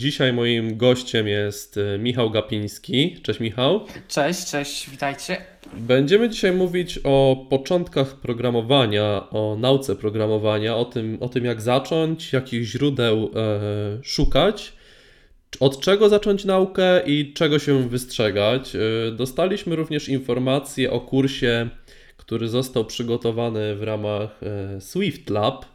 Dzisiaj moim gościem jest e, Michał Gapiński. Cześć Michał. Cześć, cześć, witajcie. Będziemy dzisiaj mówić o początkach programowania, o nauce programowania, o tym, o tym jak zacząć, jakich źródeł e, szukać, od czego zacząć naukę i czego się wystrzegać. E, dostaliśmy również informacje o kursie, który został przygotowany w ramach e, Swift Lab.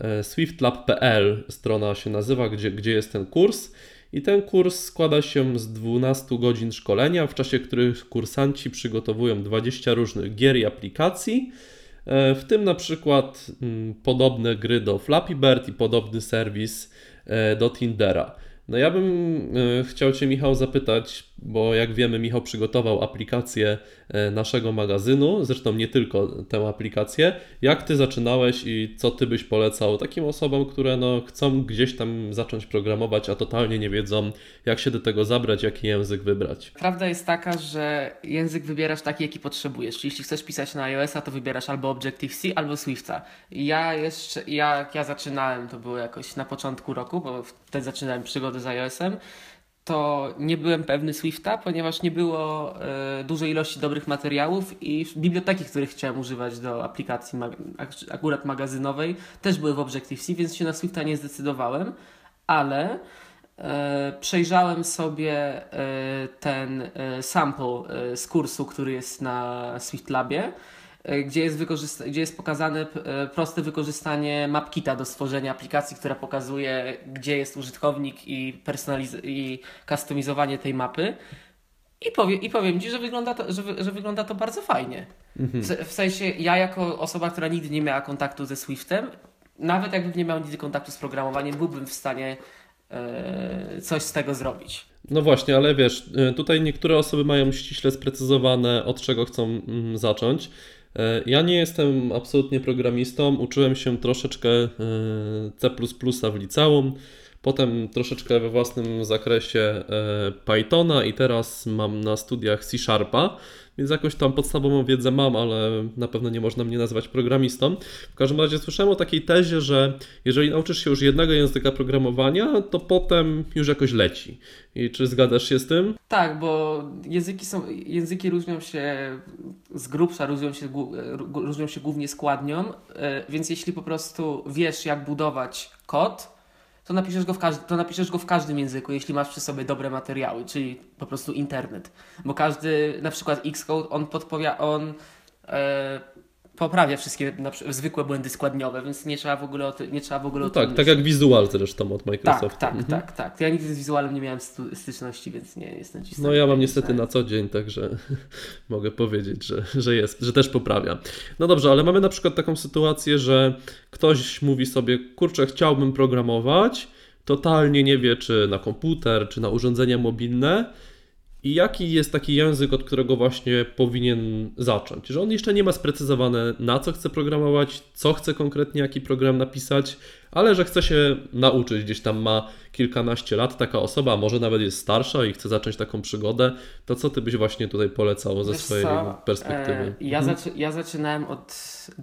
E, swiftlab.pl strona się nazywa, gdzie, gdzie jest ten kurs. I ten kurs składa się z 12 godzin szkolenia, w czasie których kursanci przygotowują 20 różnych gier i aplikacji, e, w tym na przykład mm, podobne gry do Flappy Bird i podobny serwis e, do Tindera. No ja bym chciał Cię Michał zapytać, bo jak wiemy, Michał przygotował aplikację e, naszego magazynu, zresztą nie tylko tę aplikację. Jak ty zaczynałeś i co ty byś polecał takim osobom, które no, chcą gdzieś tam zacząć programować, a totalnie nie wiedzą, jak się do tego zabrać, jaki język wybrać? Prawda jest taka, że język wybierasz taki, jaki potrzebujesz. Jeśli chcesz pisać na iOS-a, to wybierasz albo Objective-C, albo Swifta. Ja jeszcze, jak ja zaczynałem, to było jakoś na początku roku, bo wtedy zaczynałem przygodę z iOS-em to nie byłem pewny Swifta, ponieważ nie było e, dużej ilości dobrych materiałów i biblioteki, których chciałem używać do aplikacji mag akurat magazynowej, też były w Objective-C, więc się na Swifta nie zdecydowałem, ale e, przejrzałem sobie e, ten sample z kursu, który jest na Swift Labie gdzie jest, gdzie jest pokazane e, proste wykorzystanie mapkita do stworzenia aplikacji, która pokazuje, gdzie jest użytkownik i, personaliz- i customizowanie tej mapy. I, powie, I powiem Ci, że wygląda to, że, że wygląda to bardzo fajnie. Mhm. W, w sensie, ja jako osoba, która nigdy nie miała kontaktu ze Swiftem, nawet jakbym nie miał nigdy kontaktu z programowaniem, byłbym w stanie e, coś z tego zrobić. No właśnie, ale wiesz, tutaj niektóre osoby mają ściśle sprecyzowane, od czego chcą mm, zacząć. E, ja nie jestem absolutnie programistą, uczyłem się troszeczkę e, C w liceum, potem troszeczkę we własnym zakresie e, Pythona i teraz mam na studiach C Sharpa. Więc jakoś tam podstawową wiedzę mam, ale na pewno nie można mnie nazywać programistą. W każdym razie słyszałem o takiej tezie, że jeżeli nauczysz się już jednego języka programowania, to potem już jakoś leci. I czy zgadzasz się z tym? Tak, bo języki, są, języki różnią się z grubsza, różnią się, różnią się głównie składnią, e, więc jeśli po prostu wiesz, jak budować kod, to napiszesz, go w każdy, to napiszesz go w każdym języku, jeśli masz przy sobie dobre materiały, czyli po prostu internet. Bo każdy, na przykład Xcode, on podpowiada, on e, poprawia wszystkie zwykłe błędy składniowe, więc nie trzeba w ogóle o, ty, nie trzeba w ogóle no Tak, tak jak Visual zresztą od Microsoftu. Tak, tak, mhm. tak, tak. Ja nigdy z Visualem nie miałem styczności, więc nie jestem ci No ja mam niestety na co dzień, także mogę powiedzieć, że, że jest, że też poprawia. No dobrze, ale mamy na przykład taką sytuację, że ktoś mówi sobie, kurczę, chciałbym programować, totalnie nie wie, czy na komputer, czy na urządzenia mobilne, i jaki jest taki język, od którego właśnie powinien zacząć? Że on jeszcze nie ma sprecyzowane, na co chce programować, co chce konkretnie, jaki program napisać, ale że chce się nauczyć, gdzieś tam ma kilkanaście lat taka osoba, może nawet jest starsza i chce zacząć taką przygodę, to co ty byś właśnie tutaj polecał ze Wiesz swojej co? perspektywy? E, ja, mhm. zaczy ja zaczynałem od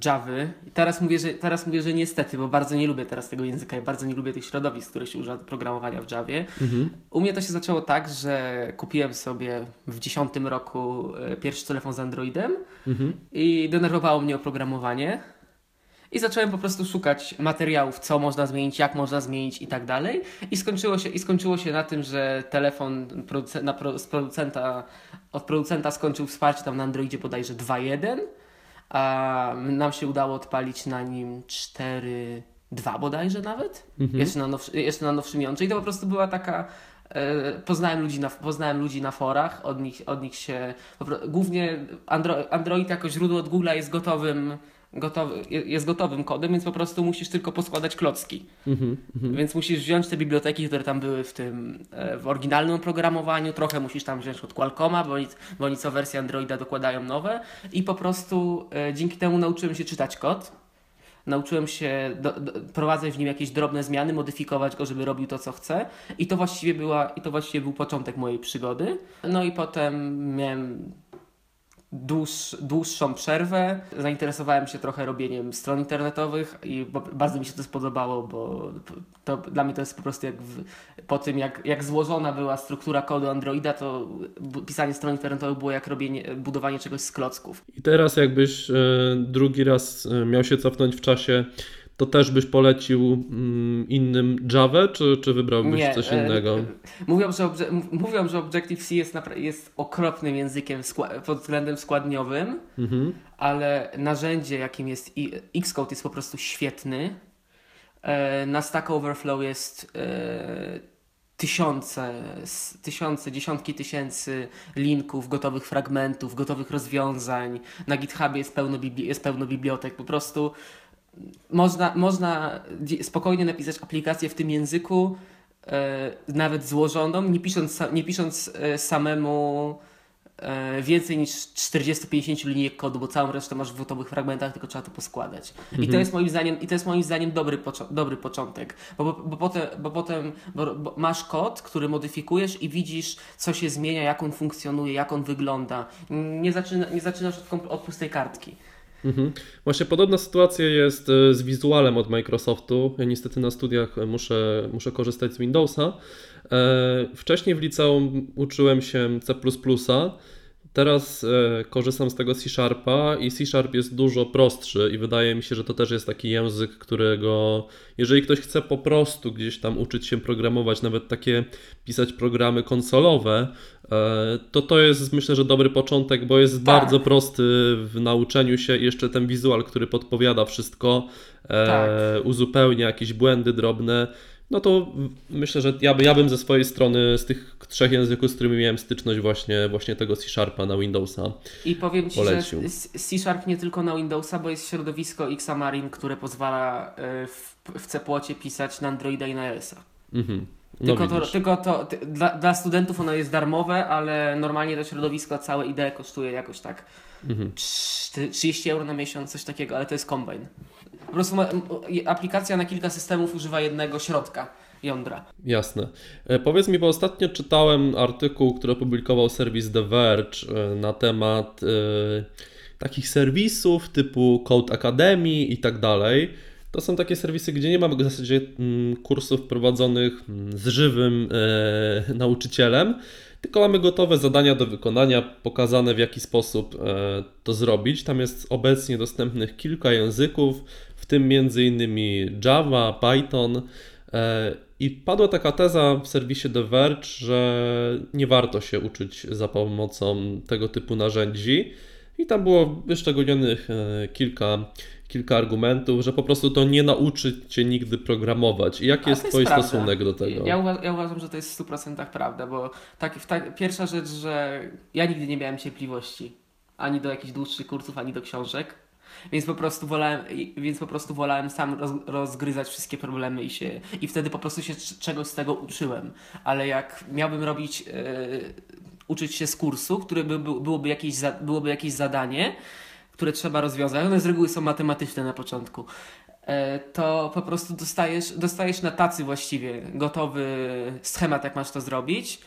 Javy teraz mówię, że, teraz mówię, że niestety, bo bardzo nie lubię teraz tego języka i bardzo nie lubię tych środowisk, które się używa do programowania w Javie. Mhm. U mnie to się zaczęło tak, że kupiłem sobie w dziesiątym roku e, pierwszy telefon z Androidem mhm. i denerwowało mnie oprogramowanie i zacząłem po prostu szukać materiałów, co można zmienić, jak można zmienić i tak dalej. I skończyło się, i skończyło się na tym, że telefon na, z producenta, od producenta skończył wsparcie tam na Androidzie bodajże 2.1, a nam się udało odpalić na nim 4.2 bodajże nawet, mhm. jeszcze, na nowszy, jeszcze na nowszym jądrze. I to po prostu była taka e, Poznałem ludzi, na, poznałem ludzi na forach, od nich, od nich się. Głównie Andro, Android jako źródło od Google'a jest gotowym gotowy, jest gotowym kodem, więc po prostu musisz tylko poskładać klocki. Mm -hmm. Więc musisz wziąć te biblioteki, które tam były w tym e, w oryginalnym oprogramowaniu, trochę musisz tam wziąć od Qualcomma, bo oni, bo oni co wersję Androida dokładają nowe i po prostu e, dzięki temu nauczyłem się czytać kod. Nauczyłem się do, do, prowadzać w nim jakieś drobne zmiany, modyfikować go, żeby robił to, co chce. I to właściwie była, i to właściwie był początek mojej przygody. No i potem miałem dłuż, dłuższą przerwę. Zainteresowałem się trochę robieniem stron internetowych i bardzo mi się to spodobało, bo to dla mnie to jest po prostu jak w, po tym, jak, jak złożona była struktura kodu Androida, to pisanie stron internetowych było jak robienie, budowanie czegoś z klocków. I teraz jakbyś e, drugi raz e, miał się cofnąć w czasie, to też byś polecił mm, innym Java, czy, czy wybrałbyś Nie, coś e, innego? E, mówią, że, mówią, że Objective-C jest, jest okropnym językiem pod względem składniowym, mhm. ale narzędzie, jakim jest Xcode, jest po prostu świetny. E, na Stack Overflow jest tysiące, tysiące, dziesiątki tysięcy linków, gotowych fragmentów, gotowych rozwiązań. Na GitHubie jest pełno, jest pełno bibliotek. Po prostu można, można spokojnie napisać aplikację w tym języku, e, nawet złożoną, nie pisząc, nie pisząc e, samemu e, więcej niż 40-50 linijek kodu, bo całą resztę masz w gotowych fragmentach, tylko trzeba to poskładać. Mhm. I to mhm. jest moim zdaniem, i to jest moim zdaniem dobry, dobry początek, bo, bo, bo potem, bo potem bo, bo masz kod, który modyfikujesz i widzisz, co się zmienia, jak on funkcjonuje, jak on wygląda. Nie, zaczyna, nie zaczynasz od, od pustej kartki. Mhm. Właśnie podobna sytuacja jest e, z wizualem od Microsoftu. Ja niestety na studiach muszę, muszę korzystać z Windowsa. E, wcześniej w liceum uczyłem się C++. Teraz e, korzystam z tego C Sharpa i C Sharp jest dużo prostszy i wydaje mi się, że to też jest taki język, którego jeżeli ktoś chce po prostu gdzieś tam uczyć się programować, nawet takie pisać programy konsolowe, e, to to jest myślę, że dobry początek, bo jest tak. bardzo prosty w nauczeniu się i jeszcze ten wizual, który podpowiada wszystko, e, tak. uzupełnia jakieś błędy drobne no to myślę, że ja, ja bym ze swojej strony z tych trzech języków, z którymi miałem styczność właśnie, właśnie tego C-Sharpa na Windowsa I powiem Ci, polecił. że C-Sharp nie tylko na Windowsa, bo jest środowisko Xamarin, które pozwala e, w, w C-płocie pisać na Androida i na iOS-a. Mhm. No tylko, to, tylko to dla, dla studentów ono jest darmowe, ale normalnie to środowisko, całe idee kosztuje jakoś tak mhm. 30 euro na miesiąc, coś takiego, ale to jest kombine. Po prostu ma, aplikacja na kilka systemów używa jednego środka jądra. Jasne. E, powiedz mi, bo ostatnio czytałem artykuł, który opublikował serwis The Verge e, na temat e, takich serwisów typu Code Academy i tak dalej. To są takie serwisy, gdzie nie ma w zasadzie mm, kursów prowadzonych mm, z żywym e, nauczycielem, tylko mamy gotowe zadania do wykonania, pokazane w jaki sposób e, to zrobić. Tam jest obecnie dostępnych kilka języków, w tym m.in. Java, Python. E, I padła taka teza w serwisie The Verge, że nie warto się uczyć za pomocą tego typu narzędzi. I tam było wyszczególnionych e, kilka, kilka argumentów, że po prostu to nie nauczy cię nigdy programować. I jaki jest, jest Twój prawda. stosunek do tego? Ja, uwa ja, uważam, że to jest w 100% prawda, bo tak, tak, pierwsza rzecz, że ja nigdy nie miałem cierpliwości ani do jakichś dłuższych kursów, ani do książek. Więc po prostu wolałem, więc po prostu wolałem sam roz, rozgryzać wszystkie problemy i się i wtedy po prostu się czegoś z tego uczyłem. Ale jak miałbym robić yy, uczyć się z kursu, który by, byłoby, jakieś byłoby jakieś zadanie, które trzeba rozwiązać, one z reguły są matematyczne na początku, e, to po prostu dostajesz, dostajesz na tacy właściwie gotowy schemat, jak masz to zrobić.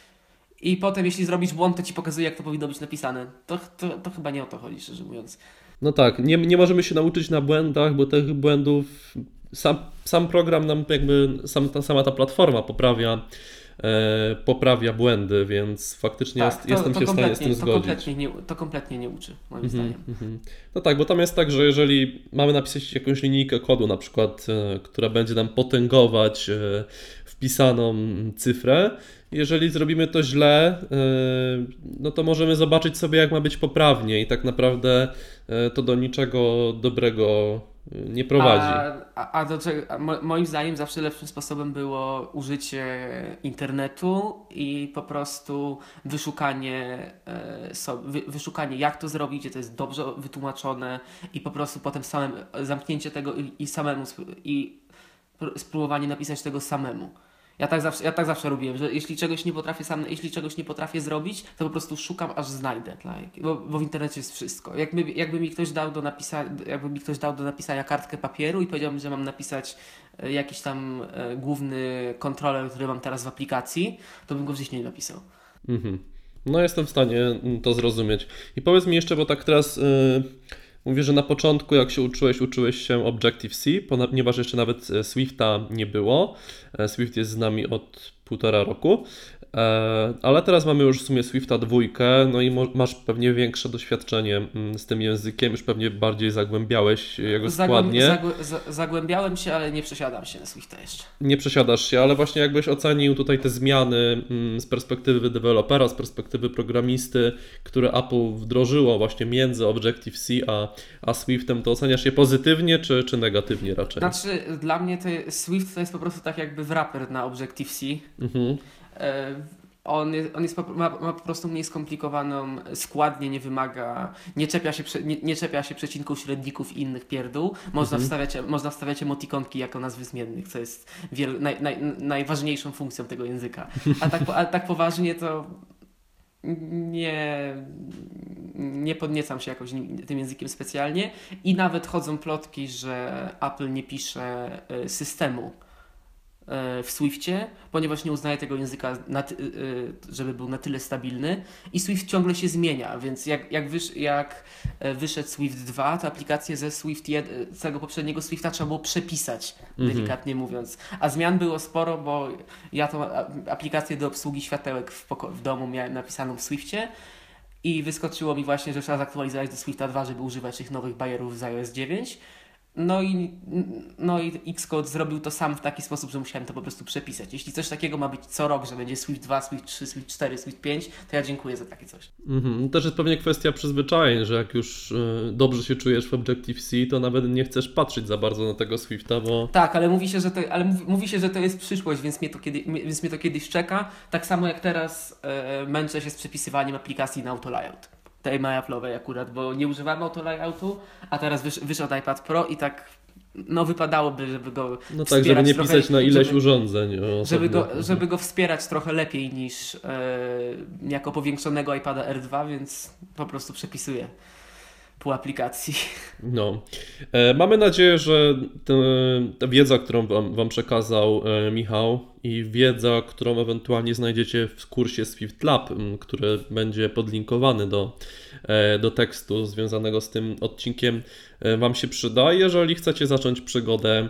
I potem, jeśli zrobisz błąd, to ci pokazuje, jak to powinno być napisane. To, to, to chyba nie o to chodzi, szczerze mówiąc. No tak, nie, nie możemy się nauczyć na błędach, bo tych błędów sam, sam program nam jakby, sam, ta, sama ta platforma poprawia poprawia błędy, więc faktycznie tak, jest, to, jestem to się w stanie z tym to zgodzić. Kompletnie nie, to kompletnie nie uczy, moim mm -hmm, zdaniem. Mm -hmm. No tak, bo tam jest tak, że jeżeli mamy napisać jakąś linijkę kodu na przykład, e, która będzie nam potęgować e, wpisaną cyfrę, jeżeli zrobimy to źle, e, no to możemy zobaczyć sobie, jak ma być poprawnie, i tak naprawdę e, to do niczego dobrego nie prowadzi. A, a, do czego, a moim zdaniem zawsze lepszym sposobem było użycie internetu i po prostu wyszukanie, e, wyszukanie jak to zrobić, gdzie to jest dobrze wytłumaczone i po prostu potem samym zamknięcie tego i, i samemu i spróbowanie napisać tego samemu. Ja tak zawsze, ja tak zawsze robiłem, że jeśli czegoś nie potrafię sam, jeśli czegoś nie potrafię zrobić, to po prostu szukam aż znajdę, like, bo, bo w internecie jest wszystko. Jakby, jakby mi ktoś dał do napisania, jakby mi ktoś dał do napisania kartkę papieru i powiedział że mam napisać e, jakiś tam e, główny kontroler, który mam teraz w aplikacji, to bym go w nie napisał. Mhm. No jestem w stanie to zrozumieć. I powiedz mi jeszcze, bo tak teraz yy, mówię, że na początku jak się uczyłeś, uczyłeś się Objective-C, ponieważ jeszcze nawet e, Swifta nie było. E, Swift jest z nami od półtora roku. E, ale teraz mamy już w sumie Swifta dwójkę, no i masz pewnie większe doświadczenie mm, z tym językiem, już pewnie bardziej zagłębiałeś jego składnie. Zagłę, zagłębiałem się, ale nie przesiadam się na Swifta jeszcze. Nie przesiadasz się, ale właśnie jakbyś ocenił tutaj te zmiany mm, z perspektywy dewelopera, z perspektywy programisty, które Apple wdrożyło właśnie między Objective-C a, a Swiftem, to oceniasz je pozytywnie czy, czy negatywnie raczej? Znaczy, dla mnie to Swift to jest po prostu tak jakby wrapper na Objective-C. Mhm. E, on, jest, on jest, ma, ma, po prostu mniej skomplikowaną składnię, nie wymaga, nie czepia się, nie, nie czepia się przecinków, średników i innych pierdół. Można, mhm. wstawiać, można wstawiać emotikonki jako nazwy zmiennych, co jest wiel, naj, naj, najważniejszą funkcją tego języka. A tak, a tak poważnie to nie, nie podniecam się jakoś tym językiem specjalnie i nawet chodzą plotki, że Apple nie pisze e, systemu w Swiftie, ponieważ nie uznaje tego języka, e, żeby był na tyle stabilny i Swift ciągle się zmienia, więc jak, jak, wysz, jak e, wyszedł Swift 2, to aplikację ze Swift 1, całego poprzedniego Swifta trzeba było przepisać, mhm. delikatnie mówiąc. A zmian było sporo, bo ja tą aplikację do obsługi światełek w, w domu miałem napisaną w Swiftie i wyskoczyło mi właśnie, że trzeba zaktualizować do Swifta 2, żeby używać tych nowych bajerów z iOS 9 no i, no i Xcode zrobił to sam w taki sposób, że musiałem to po prostu przepisać. Jeśli coś takiego ma być co rok, że będzie Swift 2, Swift 3, Swift 4, Swift 5, to ja dziękuję za takie coś. Mhm. Też jest pewnie kwestia przyzwyczajeń, że jak już y, dobrze się czujesz w Objective-C, to nawet nie chcesz patrzeć za bardzo na tego Swifta, bo... Tak, ale mówi się, że to, ale mówi, się, że to jest przyszłość, więc mnie to, kiedy, więc mnie to kiedyś czeka. Tak samo jak teraz e, męczę się z przepisywaniem aplikacji na autolayout tej MyApple'owej akurat, bo nie używamy auto layoutu, a teraz wysz, wyszedł iPad Pro i tak no wypadałoby, żeby go No tak, żeby nie trochę, pisać na ileś żeby, urządzeń. Żeby go, żeby go wspierać trochę lepiej niż e, jako powiększonego iPada R2, więc po prostu przepisuję pół aplikacji. No. E, mamy nadzieję, że ta wiedza, którą wam, wam przekazał e, Michał i wiedza, którą ewentualnie znajdziecie w kursie Swift Lab, który będzie podlinkowany do, e, do tekstu związanego z tym odcinkiem, e, Wam się przyda. Jeżeli chcecie zacząć przygodę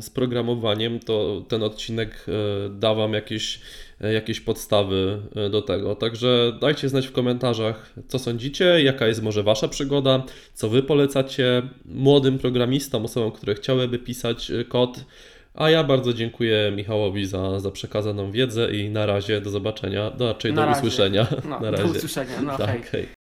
z programowaniem, to ten odcinek e, da Wam jakieś jakieś podstawy do tego. Także dajcie znać w komentarzach, co sądzicie, jaka jest może Wasza przygoda, co Wy polecacie młodym programistom, osobom, które chciałyby pisać kod. A ja bardzo dziękuję Michałowi za, za przekazaną wiedzę i na razie do zobaczenia, do, raczej na do razie. usłyszenia. No, na razie. Do usłyszenia, no tak, hej. hej.